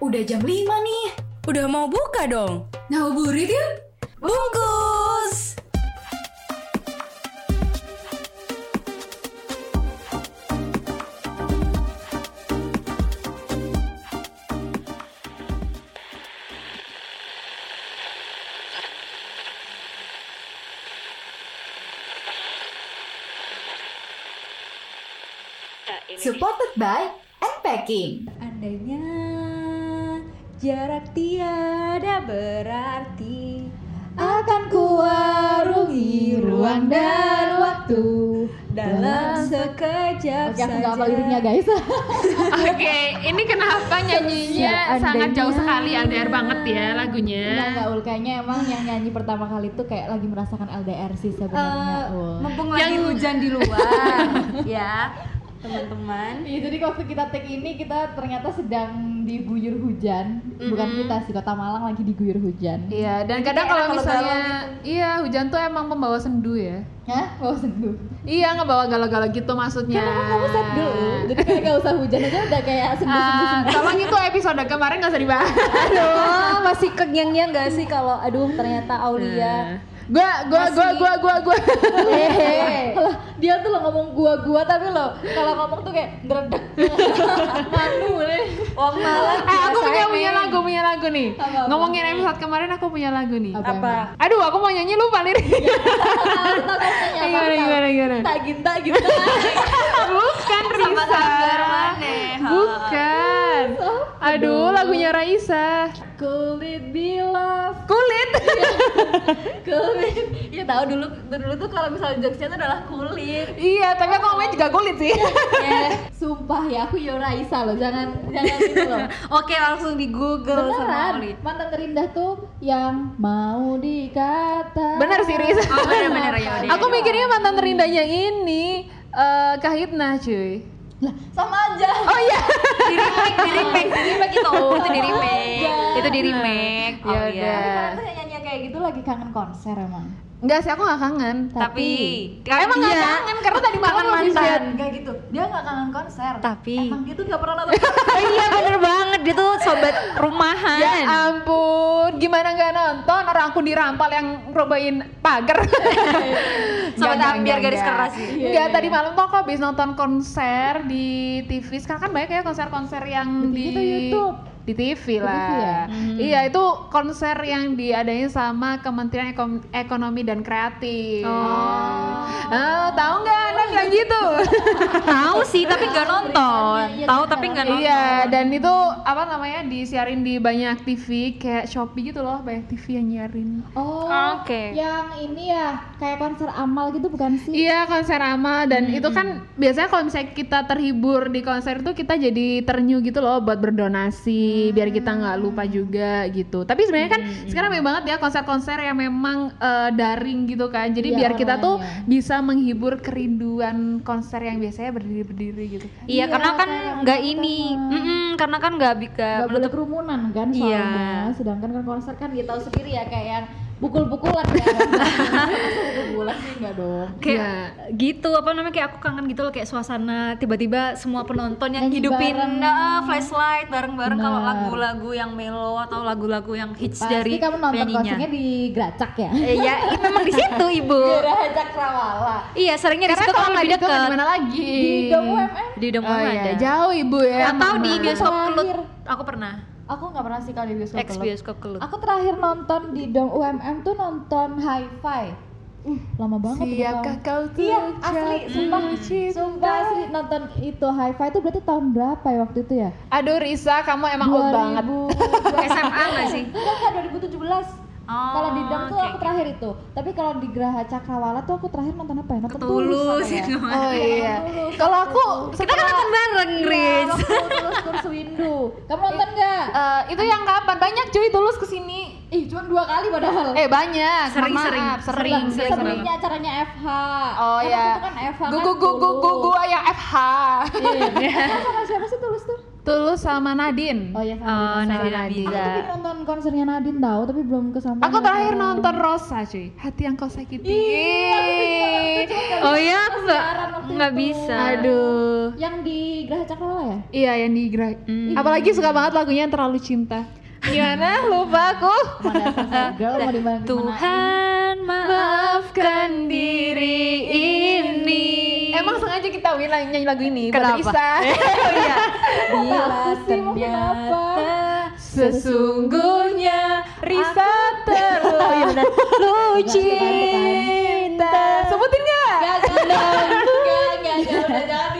udah jam 5 nih. Udah mau buka dong. Ngabuburit yuk. Bungkus. Supported by Unpacking. Andainya jarak tiada berarti akan kuarungi ruang dan waktu dalam sekejap Oke, aku nggak saja. hafal liriknya guys. Oke, ini kenapa nyanyinya Seandainya. sangat jauh sekali LDR banget ya lagunya. Enggak, enggak Ul. Kayaknya emang yang nyanyi pertama kali tuh kayak lagi merasakan LDR sih sebenarnya Eh, Ul. mumpung lagi hujan di luar ya teman-teman Iya, jadi waktu kita take ini kita ternyata sedang diguyur hujan. Bukan kita sih, Kota Malang lagi diguyur hujan. Iya, dan kadang kalau misalnya galau iya hujan tuh emang pembawa sendu ya. Hah? Mau sendu. Iya, ngebawa galau-galau gitu maksudnya. Kenapa kamu sendu? Jadi kayak gak usah hujan aja udah kayak sendu-sendu. Ah, tolong itu episode kemarin gak usah dibahas. aduh masih kenyangnya nggak sih kalau aduh ternyata Aulia Gua, gua, gua, gua, gua, gua. Dia tuh lo ngomong gua-gua tapi lo kalau ngomong tuh kayak dredek. Manu nih. Wong Malang Eh, aku punya punya lagu, punya lagu nih. Apa, apa? Ngomongin episode kemarin aku punya lagu nih. Apa? apa Aduh, aku mau nyanyi lupa. Iya, Gimana, gimana, gimana? Tak ginta ginta. Bukan Risa. Bukan. Aduh, lagunya Raisa. Kulit bilas. Kulit. kulit ya tahu dulu dulu tuh kalau misalnya jokesnya tuh adalah kulit iya, tapi aku ngomongnya juga kulit sih. eh sumpah ya aku Yora Isa loh jangan jangan itu loh oke langsung di Google sama beneran Auli mantan terindah tuh yang mau dikata Bener sih, Risa. oh bener-bener ya udah. Aku mikirnya mantan terindahnya ini eh Kahitna, cuy. lah sama aja Oh iya. di remake di remake di remake itu itu di remake. Itu di remake Ya oh udah. iya Karena tuh yang nyanyi kayak gitu lagi kangen konser emang Enggak sih, aku gak kangen. tapi Emang gak iya. kangen karena tadi habis mantan. Enggak gitu dia nggak kangen konser Tapi- emang dia tuh nggak pernah nonton Oh iya bener banget dia tuh sobat rumahan Ya ampun, gimana nggak nonton orang aku dirampal yang robain pagar. Sobat ambiar garis keras sih. Enggak, tadi malam tuh aku habis nonton konser di TV. Sekarang kan banyak ya konser-konser yang Di di, YouTube? Di TV lah. TV ya? Iya, itu konser yang diadain sama Kementerian Ekom- Ekonomi dan Kreatif. Oh. Ah, tahu nggak Anda bilang gitu? tahu sih tapi nggak nonton Iya, tahu iya, tapi nggak nonton Iya, dan itu apa namanya disiarin di banyak TV kayak Shopee gitu loh, banyak TV yang nyiarin. oh Oke. yang ini ya kayak konser amal gitu bukan sih Iya konser ama dan itu kan biasanya kalau misalnya kita terhibur di konser itu kita jadi ternyu gitu loh buat berdonasi biar kita nggak lupa juga gitu. Tapi sebenarnya kan sekarang banyak banget ya konser-konser yang memang eh, daring gitu kan. Jadi Iya, biar kita tuh online-nya. bisa menghibur kerinduan konser yang biasanya berdiri-berdiri gitu kan. Iya, Iya, karena kan nggak ini, kan. Mm-mm, karena kan nggak bisa nggak boleh kerumunan kan Iya. soalnya sedangkan kan konser kan dia tahu sendiri ya kayak yang pukul-pukulan ya pukul-pukulan sih enggak dong kayak Iya. gitu apa namanya kayak aku kangen gitu loh kayak suasana tiba-tiba semua penonton yang Nyanyi hidupin bareng. nah, flashlight bareng-bareng kalau lagu-lagu yang melo atau lagu-lagu yang hits pasti dari kamu nonton penyanyinya. konsernya di Gracak ya Eh, ya, itu memang di situ ibu. Gracak Rawala Iya, seringnya di situ kalau nggak lebih dekat. di mana lagi? di Dom UMM Di Dom Oh ada. iya, jauh ibu ya. Atau di bioskop kelut. Aku pernah. Aku nggak pernah sih kalau di bioskop Ex Kelut. bioskop kelut. aku terakhir nonton di Dom UMM tuh nonton Hi-Fi uh lama banget Siapkah kau Iya, tuh asli, sumpah, jatuh sumpah asli nonton itu Hi-Fi itu berarti tahun berapa ya waktu itu ya? Aduh Risa, kamu emang old banget. 2000 SMA nggak sih? Enggak 2017. Oh, kalau di Dom tuh oke, aku terakhir itu. Tapi kalau di Geraha Cakrawala tuh aku terakhir nonton apa ya? Nonton Ketulus apa ya? Oh iya. Tulus, Kalau aku Kita kan nonton bareng, Iya, Riz. Tulus Kursu Windu. Kamu nonton nggak? eh, itu yang kapan? Banyak cuy tulus ke sini. Ih, cuma dua kali padahal. Eh banyak. Sering, Mohon sering. maaf, sering, Sering, sering, sering. seringnya acaranya FH. Oh Kan ya. itu kan FH Gu kan gu gu gu gu Tulus. gu yang FH. Iya. Kamu sama siapa sih Tulus tuh? Tulus sama Nadine. Oh ya Oh, sama Nadine Nadine. Amiza. Aku pengen nonton konsernya Nadine tahu tapi belum kesampaian. Aku terakhir nonton Rosa cuy, hati yang kau sakiti. Oh ya, aku nggak Siaran waktu nggak itu. bisa. Aduh. Yang di Graha Cakrawala ya? Iya yang di Gra- Apalagi suka banget lagunya yang terlalu cinta. Gimana? Lupa aku. Girl mau Tuhan maafkan diri ini. Sengaja kita bilang nyanyi lagu ini buat Kenapa? Risa. oh iya. Bila ternyata Sesungguhnya Risa terlalu cinta. Sebutin? Gak, gak, gak, gak, gak, jangan, jangan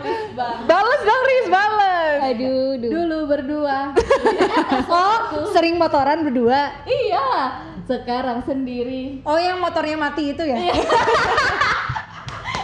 disebut. Bales dong Riz, bales. Aduh, duh. Dulu berdua. Oh, sering motoran berdua. Iya, sekarang sendiri. Oh, yang motornya mati itu ya?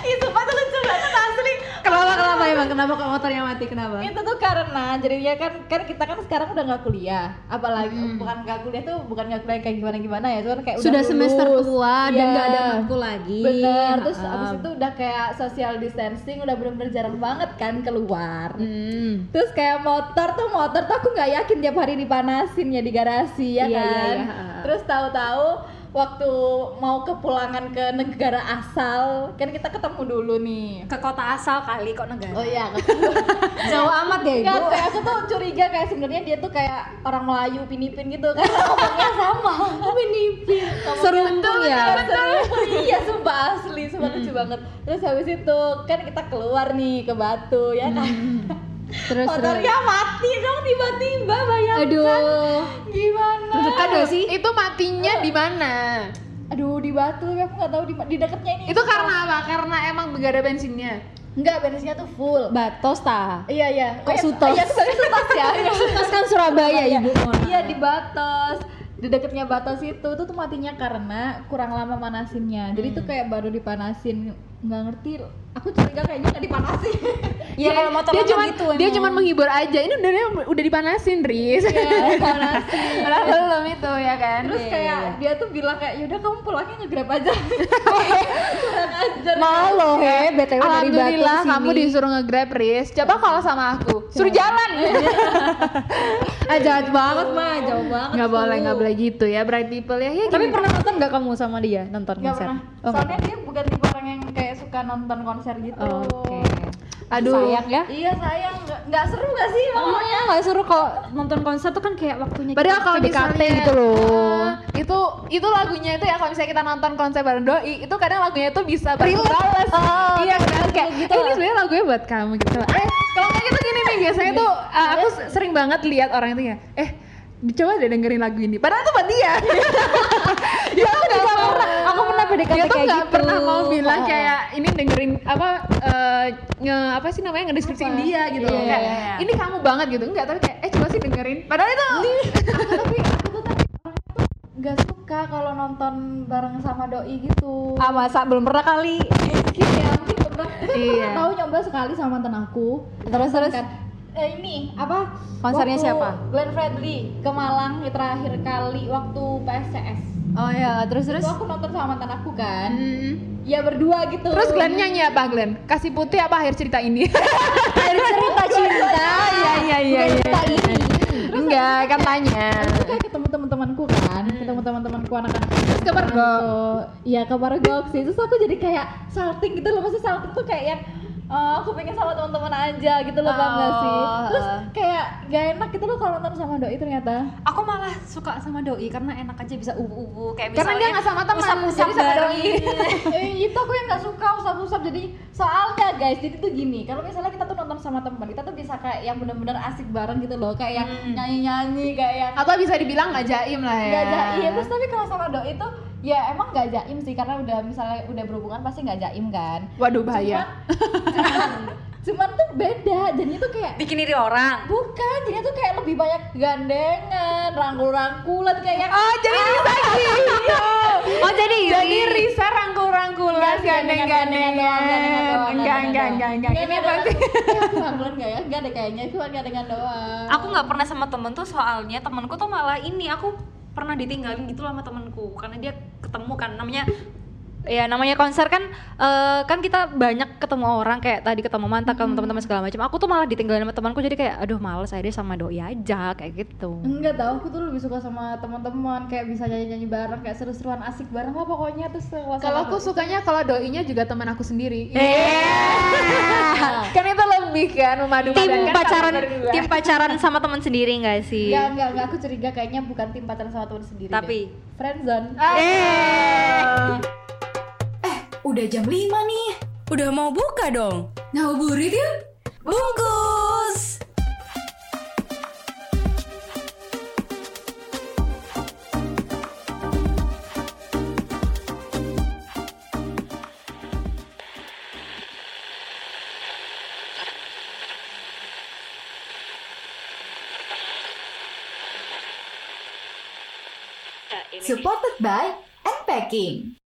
Itu tuh lucu banget asli. kenapa kenapa emang? Kenapa kok motornya mati? Kenapa? Itu tuh karena jadinya kan kan kita kan sekarang udah nggak kuliah. Apalagi bukan nggak kuliah tuh bukan nggak kuliah kayak gimana gimana ya, cuman kayak Sudah udah semester lulus. tua dan Iya. nggak ada matkul lagi. Bener, terus Ha-ha. abis itu udah kayak social distancing, udah bener-bener jarang banget kan keluar. Hmm. Terus kayak motor tuh motor tuh aku nggak yakin tiap hari dipanasin ya di garasi ya Iya, iya, kan. iya, ha. Terus tahu-tahu waktu mau kepulangan ke negara asal kan kita ketemu dulu nih. Ke kota asal kali kok negara. Oh iya. Jauh amat ya, Ibu. Kan kayak aku tuh curiga kayak sebenarnya dia tuh kayak orang Melayu pinipin gitu kan ngomongnya sama. pinipin. Seruntung ya. iya, sumpah asli, sumpah lucu banget. Terus habis itu kan kita keluar nih ke Batu ya kan. Terus terus. Motornya mati dong tiba-tiba bayangkan. Aduh. Gimana? Gak sih? Itu matinya di mana? Aduh di Batu aku nggak tahu di, di dekatnya ini. Itu karena apa? Karena emang gak ada bensinnya. enggak bensinnya tuh full. Batos ta. Iya iya. Kok Iya, Sutos? Iya, Sutos ya. Sutos kan Surabaya, Ibu. Iya di Batos. Di dekatnya Batos itu tuh tuh matinya karena kurang lama manasinnya. Jadi tuh kayak baru dipanasin nggak ngerti. Aku curiga kayaknya nggak dipanasin. Iya, kalau motor dia cuma gitu dia cuma menghibur aja. Ini udah udah dipanasin, Riz. Iya dipanasin. Padahal belum itu ya kan. Terus kayak dia tuh bilang kayak yaudah kamu pulangnya nge-grab aja. Malu he, BTW dari Batu Alhamdulillah sini. kamu disuruh nge-grab, Riz. Coba kalau sama aku, suruh jalan. Ah, jahat banget mah, jauh banget. Nggak boleh, nggak boleh gitu ya, bright people ya. ya Tapi gini. pernah nonton nggak kamu sama dia nonton Nggak konser? pernah. Oh, Soalnya dia bukan tipe orang yang kayak suka nonton konser gitu. Oke. Aduh. Sayang ya. Iya sayang, nggak seru gak sih? Pokoknya nggak seru kalau nonton konser tuh kan kayak waktunya Padahal kalau misalnya gitu loh. eh, itu itu lagunya itu ya kalau misalnya kita nonton konser bareng doi itu kadang lagunya itu bisa balas Oh, iya kan kayak gitu eh, ini sebenarnya lagunya buat kamu gitu eh kalau kayak gitu gini nih biasanya tuh eh, aku s- sering banget lihat orang itu ya eh coba deh dengerin lagu ini padahal itu buat dia dia tuh nggak mau Aku pernah PDKT dia tuh kayak nggak gitu. pernah mau bilang kayak ini dengerin apa eh, nge apa sih namanya ngedeskripsiin dia gitu loh Iya, kayak iya, iya. ini kamu banget gitu enggak tapi kayak eh coba sih dengerin padahal itu aku tapi aku tuh tapi nggak suka kalau nonton bareng sama doi gitu. Ah masa belum pernah kali. Mungkin ya, mungkin pernah. Tapi aku Iya. pernah tahu nyoba sekali sama mantan aku. Terus terus. Kan, eh, ini apa? Konsernya Waktu siapa? Glenn Fredly ke Malang ya, terakhir kali waktu PSCS. Oh ya, terus terus. Itu aku nonton sama mantan aku kan. Hmm. Ya berdua gitu. Terus Glenn nyanyi apa Glenn? Kasih putih apa akhir cerita ini? Akhir cerita cinta. Iya iya iya. Bukan iya. cerita ini. Enggak, kan tanya. Aku kayak ketemu teman-temanku kan, ketemu teman-temanku anak-anak. Terus ke Pergok. Iya ke Pergok sih. Terus aku jadi kayak salting gitu loh. Maksudnya salting tuh kayak yang oh, aku pengen sama teman-teman aja gitu loh, paham gak sih? Oh, Terus kayak gak enak gitu loh kalau nonton sama doi ternyata. Aku malah suka sama doi karena enak aja bisa ubu-ubu kayak Karena dia nggak sama teman, jadi sama doi. eh, itu aku yang nggak suka usap-usap jadi soalnya guys jadi tuh gini kalau misalnya kita tuh nonton sama teman kita tuh bisa kayak yang bener-bener asik bareng gitu loh kayak yang Hmm. nyanyi-nyanyi kayak yang Atau bisa dibilang nggak jaim lah ya. nggak jaim terus tapi kalau sama doi itu ya emang nggak jaim sih karena udah misalnya udah berhubungan pasti nggak jaim kan Waduh bahaya. cuman, cuman tuh beda jadinya tuh kayak Bikin iri orang. bukan jadinya tuh kayak lebih banyak gandengan rangkul-rangkulan kayak yang Oh jadi Risa gitu. Oh jadi Jadi Risa rangkul-rangkulan, Enggak gandeng-gandengan. Enggak, gandengan enggak, enggak, enggak. Nggak, Ini pasti. rangkulan nggak ya? Enggak deh kayaknya, cuma gandengan doang. Aku nggak pernah sama temen tuh soalnya temenku tuh malah ini aku pernah ditinggalin gitu sama temenku karena dia ketemu kan namanya ya namanya konser kan eh, kan kita banyak ketemu orang kayak tadi ketemu mantan ketemu teman-teman segala macam. Aku tuh malah ditinggalin sama temanku jadi kayak aduh males aja sama doi aja kayak gitu. Enggak tau, aku tuh lebih suka sama teman-teman kayak bisa nyanyi-nyanyi bareng, kayak seru-seruan asik bareng lah pokoknya terus kalau Kalau aku sukanya kalau doinya juga teman aku sendiri. eh. Kan itu kan memadu tim pacaran tim pacaran sama teman sendiri nggak sih Enggak, enggak, enggak, aku curiga kayaknya bukan tim pacaran sama teman sendiri Tapi? deh. friendzone eh Eh, udah jam 5 nih. Udah mau buka dong. Ngabuburit yuk. Bungkus. Supported by Unpacking.